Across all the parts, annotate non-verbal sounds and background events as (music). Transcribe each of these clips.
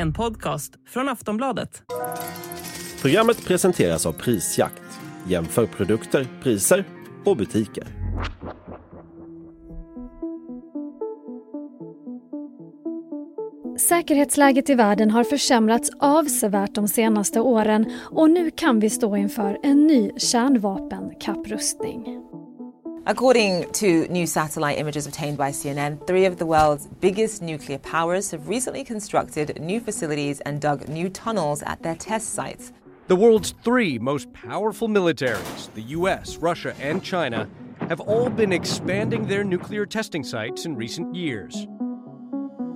En podcast från Aftonbladet. Programmet presenteras av Prisjakt. Jämför produkter, priser och butiker. Säkerhetsläget i världen har försämrats avsevärt de senaste åren och nu kan vi stå inför en ny kärnvapenkapprustning. According to new satellite images obtained by CNN, three of the world's biggest nuclear powers have recently constructed new facilities and dug new tunnels at their test sites. The world's three most powerful militaries, the US, Russia, and China, have all been expanding their nuclear testing sites in recent years.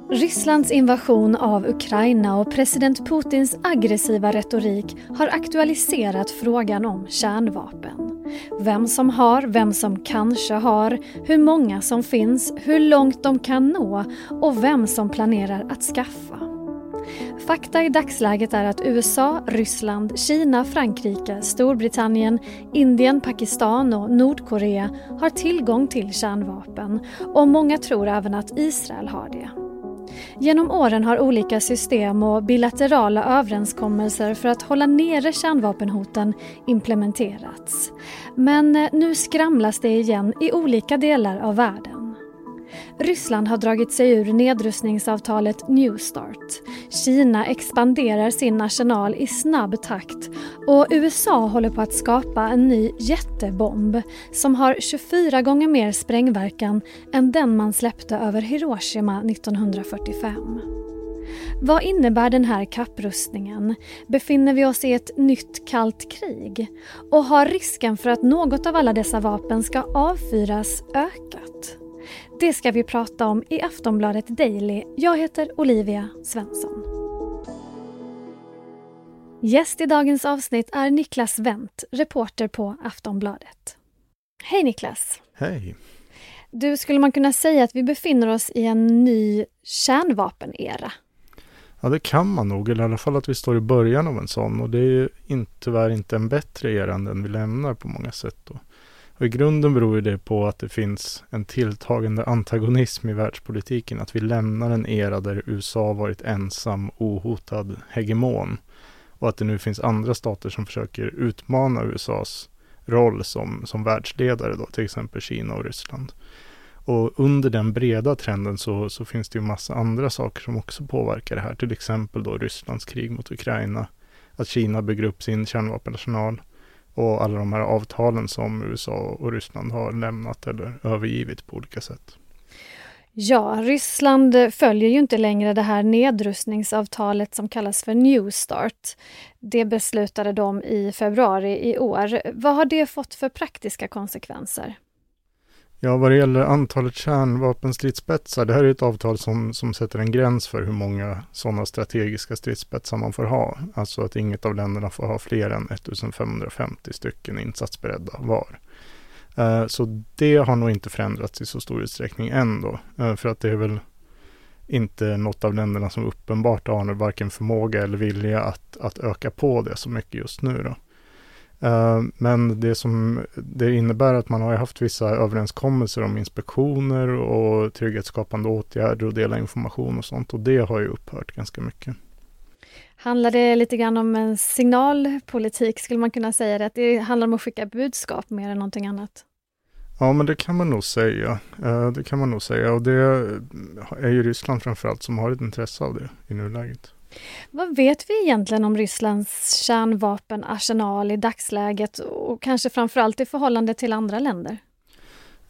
Rysslands invasion av Ukraina och president Putins aggressiva retorik har aktualiserat frågan om kärnvapen. Vem som har, vem som kanske har, hur många som finns, hur långt de kan nå och vem som planerar att skaffa. Fakta i dagsläget är att USA, Ryssland, Kina, Frankrike, Storbritannien, Indien, Pakistan och Nordkorea har tillgång till kärnvapen och många tror även att Israel har det. Genom åren har olika system och bilaterala överenskommelser för att hålla nere kärnvapenhoten implementerats. Men eh, nu skramlas det igen i olika delar av världen. Ryssland har dragit sig ur nedrustningsavtalet New Start. Kina expanderar sin arsenal i snabb takt och USA håller på att skapa en ny jättebomb som har 24 gånger mer sprängverkan än den man släppte över Hiroshima 1945. Vad innebär den här kapprustningen? Befinner vi oss i ett nytt kallt krig? Och har risken för att något av alla dessa vapen ska avfyras ökat? Det ska vi prata om i Aftonbladet Daily. Jag heter Olivia Svensson. Gäst i dagens avsnitt är Niklas Wendt, reporter på Aftonbladet. Hej Niklas! Hej! Du, skulle man kunna säga att vi befinner oss i en ny kärnvapenera? Ja, det kan man nog, eller i alla fall att vi står i början av en sån. Och det är ju inte, tyvärr inte en bättre era än den vi lämnar på många sätt. Då. Och I grunden beror det på att det finns en tilltagande antagonism i världspolitiken. Att vi lämnar en era där USA varit ensam, ohotad hegemon. Och att det nu finns andra stater som försöker utmana USAs roll som, som världsledare, då, till exempel Kina och Ryssland. Och under den breda trenden så, så finns det ju massa andra saker som också påverkar det här. Till exempel då Rysslands krig mot Ukraina. Att Kina bygger upp sin kärnvapenarsenal och alla de här avtalen som USA och Ryssland har lämnat eller övergivit på olika sätt. Ja, Ryssland följer ju inte längre det här nedrustningsavtalet som kallas för New Start. Det beslutade de i februari i år. Vad har det fått för praktiska konsekvenser? Ja, vad det gäller antalet kärnvapenstridsspetsar, det här är ett avtal som, som sätter en gräns för hur många sådana strategiska stridsspetsar man får ha. Alltså att inget av länderna får ha fler än 1550 stycken insatsberedda var. Eh, så det har nog inte förändrats i så stor utsträckning än då. Eh, för att det är väl inte något av länderna som uppenbart har varken förmåga eller vilja att, att öka på det så mycket just nu då. Eh, men det som det innebär att man har haft vissa överenskommelser om inspektioner och trygghetsskapande åtgärder och dela information och sånt och det har ju upphört ganska mycket. Handlar det lite grann om en signalpolitik, skulle man kunna säga det? Att det handlar om att skicka budskap mer än någonting annat? Ja, men det kan man nog säga. Eh, det kan man nog säga och det är ju Ryssland framförallt som har ett intresse av det i nuläget. Vad vet vi egentligen om Rysslands kärnvapenarsenal i dagsläget och kanske framförallt i förhållande till andra länder?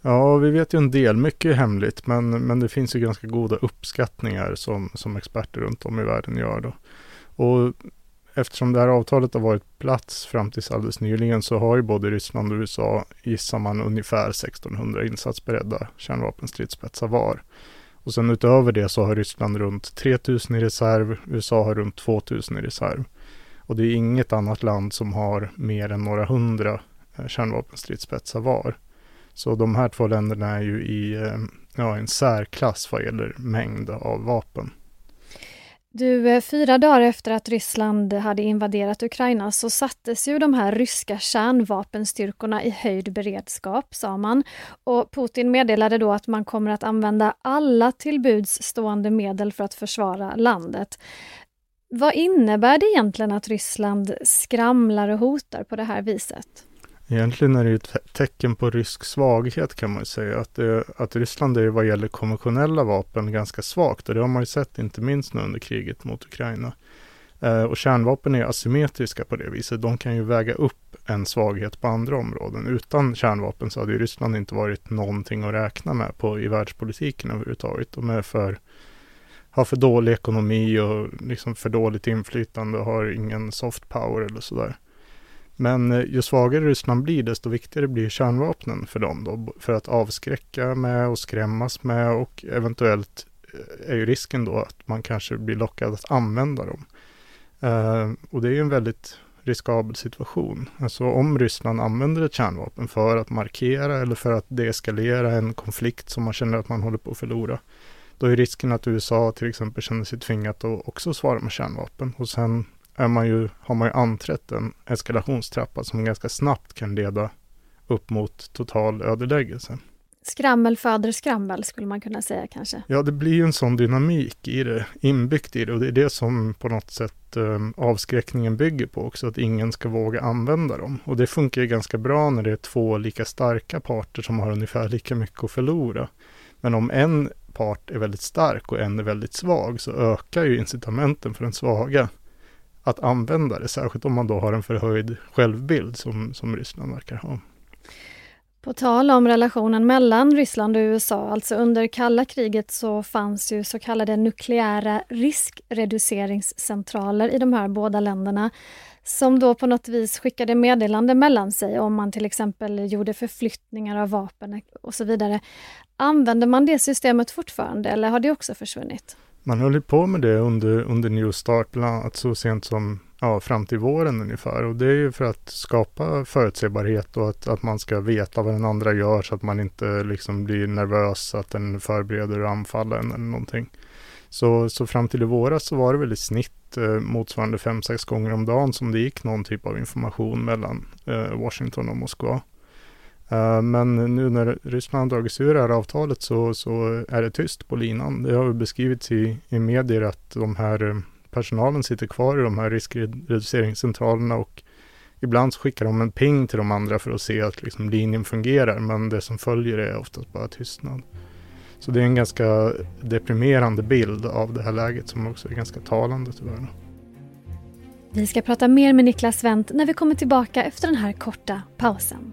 Ja, vi vet ju en del. Mycket är hemligt, men, men det finns ju ganska goda uppskattningar som, som experter runt om i världen gör. Då. Och eftersom det här avtalet har varit plats fram tills alldeles nyligen så har ju både Ryssland och USA, gissar man, ungefär 1600 insatsberedda kärnvapenstridsspetsar var. Och sen utöver det så har Ryssland runt 3000 i reserv, USA har runt 2000 i reserv. Och det är inget annat land som har mer än några hundra eh, kärnvapenstridsspetsar var. Så de här två länderna är ju i eh, ja, en särklass vad gäller mängd av vapen. Du, eh, fyra dagar efter att Ryssland hade invaderat Ukraina så sattes ju de här ryska kärnvapenstyrkorna i höjd beredskap, sa man. Och Putin meddelade då att man kommer att använda alla tillbuds stående medel för att försvara landet. Vad innebär det egentligen att Ryssland skramlar och hotar på det här viset? Egentligen är det ett tecken på rysk svaghet kan man säga. Att, det, att Ryssland är vad gäller konventionella vapen ganska svagt och det har man ju sett inte minst nu under kriget mot Ukraina. Eh, och kärnvapen är asymmetriska på det viset. De kan ju väga upp en svaghet på andra områden. Utan kärnvapen så hade ju Ryssland inte varit någonting att räkna med på, i världspolitiken överhuvudtaget. De är för, har för dålig ekonomi och liksom för dåligt inflytande och har ingen soft power eller sådär. Men eh, ju svagare Ryssland blir, desto viktigare blir kärnvapnen för dem då, för att avskräcka med och skrämmas med och eventuellt eh, är ju risken då att man kanske blir lockad att använda dem. Uh, och det är ju en väldigt riskabel situation. Alltså om Ryssland använder ett kärnvapen för att markera eller för att deeskalera en konflikt som man känner att man håller på att förlora, då är risken att USA till exempel känner sig tvingat att också svara med kärnvapen. Och sen är man ju, har man ju anträtt en eskalationstrappa som ganska snabbt kan leda upp mot total ödeläggelse. Skrammel föder skrammel skulle man kunna säga kanske. Ja, det blir ju en sån dynamik i det, inbyggt i det och det är det som på något sätt eh, avskräckningen bygger på också, att ingen ska våga använda dem. Och det funkar ju ganska bra när det är två lika starka parter som har ungefär lika mycket att förlora. Men om en part är väldigt stark och en är väldigt svag så ökar ju incitamenten för den svaga att använda det, särskilt om man då har en förhöjd självbild som, som Ryssland verkar ha. På tal om relationen mellan Ryssland och USA, alltså under kalla kriget så fanns ju så kallade nukleära riskreduceringscentraler i de här båda länderna som då på något vis skickade meddelande mellan sig om man till exempel gjorde förflyttningar av vapen och så vidare. Använder man det systemet fortfarande eller har det också försvunnit? Man höll på med det under, under New Start, bland annat så sent som ja, fram till våren ungefär. Och det är ju för att skapa förutsägbarhet och att, att man ska veta vad den andra gör så att man inte liksom blir nervös att den förbereder och anfaller en eller någonting. Så, så fram till i våras så var det väl i snitt eh, motsvarande 5-6 gånger om dagen som det gick någon typ av information mellan eh, Washington och Moskva. Eh, men nu när Ryssland har dragit sig ur det här avtalet så, så är det tyst på linan. Det har beskrivits i, i medier att de här eh, personalen sitter kvar i de här riskreduceringscentralerna och ibland så skickar de en ping till de andra för att se att liksom linjen fungerar men det som följer är oftast bara tystnad. Så det är en ganska deprimerande bild av det här läget som också är ganska talande tyvärr. Vi ska prata mer med Niklas Wendt när vi kommer tillbaka efter den här korta pausen.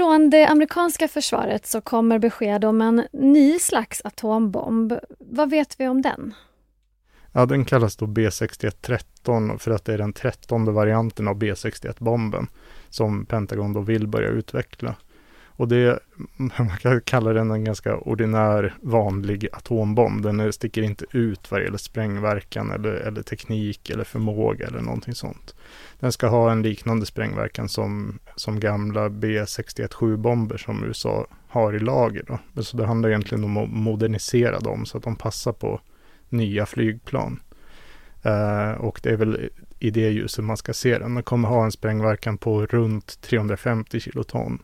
Från det amerikanska försvaret så kommer besked om en ny slags atombomb. Vad vet vi om den? Ja, den kallas då B6113 för att det är den trettonde varianten av B61-bomben som Pentagon då vill börja utveckla. Och det, (laughs) man kan kalla den en ganska ordinär vanlig atombomb. Den sticker inte ut vad det gäller sprängverkan eller, eller teknik eller förmåga eller någonting sånt. Den ska ha en liknande sprängverkan som, som gamla B617-bomber som USA har i lager. Då. Så det handlar egentligen om att modernisera dem så att de passar på nya flygplan. Uh, och det är väl i det ljuset man ska se den. Den kommer ha en sprängverkan på runt 350 kiloton.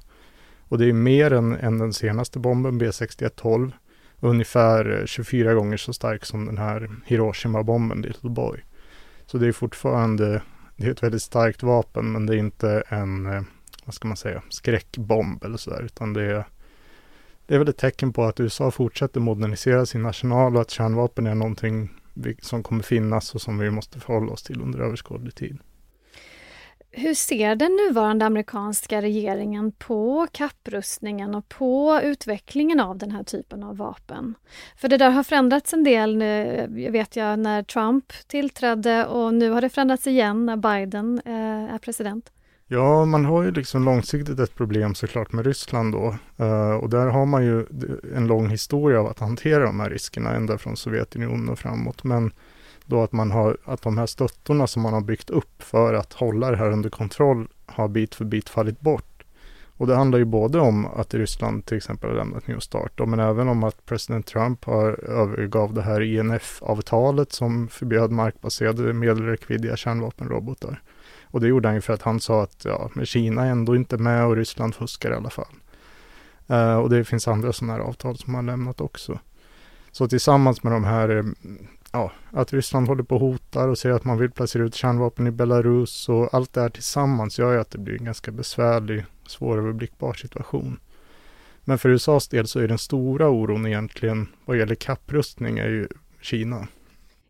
Och det är mer än, än den senaste bomben, B6112. Ungefär 24 gånger så stark som den här Hiroshima-bomben, Little Boy. Så det är fortfarande, det är ett väldigt starkt vapen, men det är inte en, eh, vad ska man säga, skräckbomb eller sådär, utan det är, det är väl ett tecken på att USA fortsätter modernisera sin arsenal och att kärnvapen är någonting som kommer finnas och som vi måste förhålla oss till under överskådlig tid. Hur ser den nuvarande amerikanska regeringen på kapprustningen och på utvecklingen av den här typen av vapen? För det där har förändrats en del, nu, vet jag, när Trump tillträdde och nu har det förändrats igen när Biden eh, är president. Ja, man har ju liksom långsiktigt ett problem såklart med Ryssland då. Eh, och där har man ju en lång historia av att hantera de här riskerna ända från Sovjetunionen och framåt. Men då att man har, att de här stöttorna som man har byggt upp för att hålla det här under kontroll har bit för bit fallit bort. Och det handlar ju både om att Ryssland till exempel har lämnat New Start, men även om att president Trump har övergav det här INF-avtalet som förbjöd markbaserade medelräckviddiga kärnvapenrobotar. Och det gjorde han ju för att han sa att ja, men Kina är ändå inte med och Ryssland fuskar i alla fall. Uh, och det finns andra sådana här avtal som har lämnat också. Så tillsammans med de här, eh, ja, att Ryssland håller på och hotar och säger att man vill placera ut kärnvapen i Belarus och allt det här tillsammans gör ju att det blir en ganska besvärlig, svåröverblickbar situation. Men för USAs del så är den stora oron egentligen vad gäller kapprustning är ju Kina.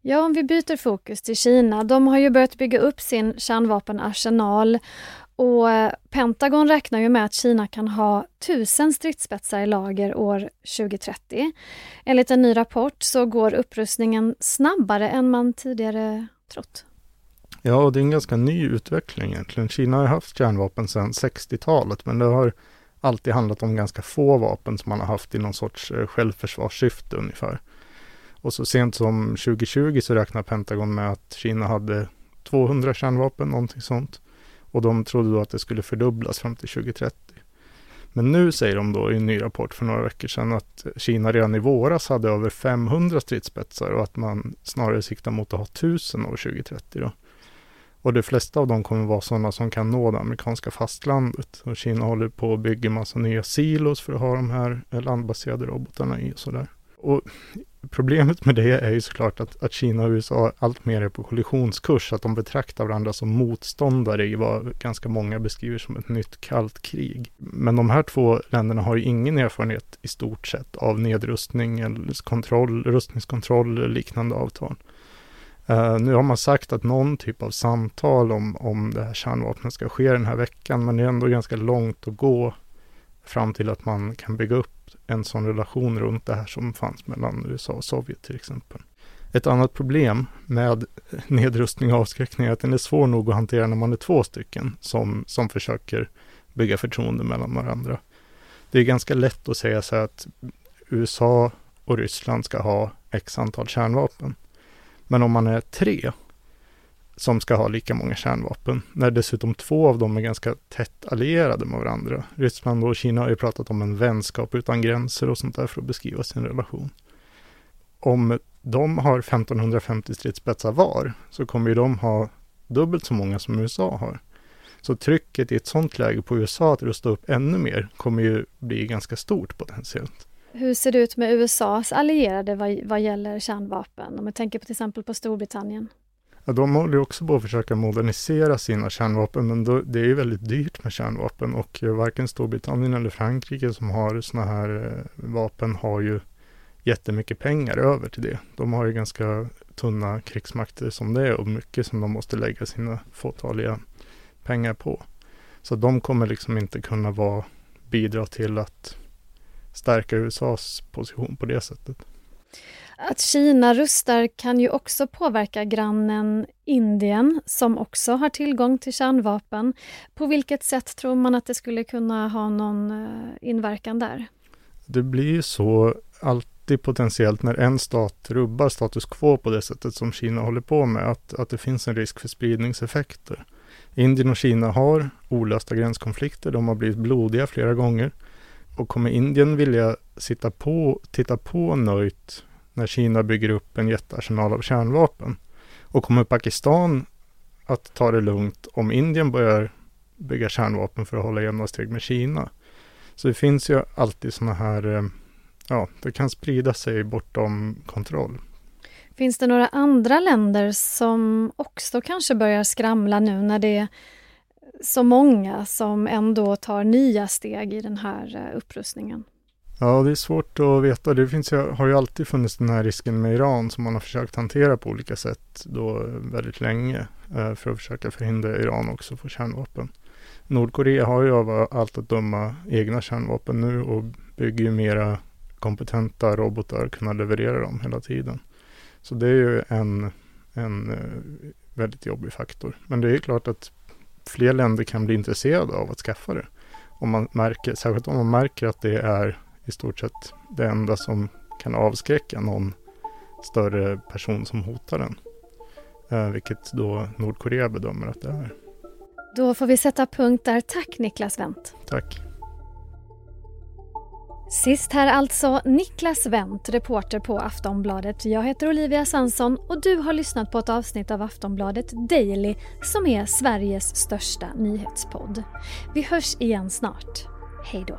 Ja, om vi byter fokus till Kina. De har ju börjat bygga upp sin kärnvapenarsenal och eh, Pentagon räknar ju med att Kina kan ha tusen stridsspetsar i lager år 2030. Enligt en ny rapport så går upprustningen snabbare än man tidigare trott. Ja, och det är en ganska ny utveckling egentligen. Kina har haft kärnvapen sedan 60-talet, men det har alltid handlat om ganska få vapen som man har haft i någon sorts eh, självförsvarssyfte ungefär. Och så sent som 2020 så räknar Pentagon med att Kina hade 200 kärnvapen, någonting sånt. Och de trodde då att det skulle fördubblas fram till 2030. Men nu säger de då i en ny rapport för några veckor sedan att Kina redan i våras hade över 500 stridsspetsar och att man snarare siktar mot att ha 1000 år 2030. Då. Och de flesta av dem kommer vara sådana som kan nå det amerikanska fastlandet. Och Kina håller på att bygga massa nya silos för att ha de här landbaserade robotarna i och sådär. Och problemet med det är ju såklart att, att Kina och USA alltmer är på kollisionskurs, att de betraktar varandra som motståndare i vad ganska många beskriver som ett nytt kallt krig. Men de här två länderna har ju ingen erfarenhet i stort sett av nedrustning eller kontroll, rustningskontroll eller liknande avtal. Uh, nu har man sagt att någon typ av samtal om, om det här kärnvapnet ska ske den här veckan, men det är ändå ganska långt att gå fram till att man kan bygga upp en sån relation runt det här som fanns mellan USA och Sovjet till exempel. Ett annat problem med nedrustning och avskräckning är att den är svår nog att hantera när man är två stycken som, som försöker bygga förtroende mellan varandra. Det är ganska lätt att säga så att USA och Ryssland ska ha x antal kärnvapen. Men om man är tre som ska ha lika många kärnvapen, när dessutom två av dem är ganska tätt allierade med varandra. Ryssland och Kina har ju pratat om en vänskap utan gränser och sånt där för att beskriva sin relation. Om de har 1550 stridsspetsar var, så kommer ju de ha dubbelt så många som USA har. Så trycket i ett sånt läge på USA att rusta upp ännu mer kommer ju bli ganska stort potentiellt. Hur ser det ut med USAs allierade vad, vad gäller kärnvapen? Om jag tänker på till exempel på Storbritannien. Ja, de håller också på att försöka modernisera sina kärnvapen, men då, det är ju väldigt dyrt med kärnvapen och eh, varken Storbritannien eller Frankrike som har sådana här eh, vapen har ju jättemycket pengar över till det. De har ju ganska tunna krigsmakter som det är och mycket som de måste lägga sina fåtaliga pengar på. Så de kommer liksom inte kunna vara, bidra till att stärka USAs position på det sättet. Att Kina rustar kan ju också påverka grannen Indien som också har tillgång till kärnvapen. På vilket sätt tror man att det skulle kunna ha någon eh, inverkan där? Det blir ju så alltid potentiellt när en stat rubbar status quo på det sättet som Kina håller på med, att, att det finns en risk för spridningseffekter. Indien och Kina har olösta gränskonflikter, de har blivit blodiga flera gånger. Och kommer Indien vilja sitta på, titta på nöjt när Kina bygger upp en jättearsenal av kärnvapen. Och kommer Pakistan att ta det lugnt om Indien börjar bygga kärnvapen för att hålla jämna steg med Kina? Så det finns ju alltid sådana här, eh, ja, det kan sprida sig bortom kontroll. Finns det några andra länder som också kanske börjar skramla nu när det är så många som ändå tar nya steg i den här eh, upprustningen? Ja, det är svårt att veta. Det finns, har ju alltid funnits den här risken med Iran som man har försökt hantera på olika sätt då väldigt länge eh, för att försöka förhindra Iran också få kärnvapen. Nordkorea har ju av allt att döma egna kärnvapen nu och bygger ju mera kompetenta robotar kunna leverera dem hela tiden. Så det är ju en, en eh, väldigt jobbig faktor. Men det är klart att fler länder kan bli intresserade av att skaffa det. Om man märker, särskilt om man märker att det är i stort sett det enda som kan avskräcka någon större person som hotar den. Eh, vilket då Nordkorea bedömer att det är. Då får vi sätta punkt där. Tack Niklas Wendt. Tack. Sist här alltså Niklas Wendt, reporter på Aftonbladet. Jag heter Olivia Sansson och du har lyssnat på ett avsnitt av Aftonbladet Daily som är Sveriges största nyhetspodd. Vi hörs igen snart. Hej då.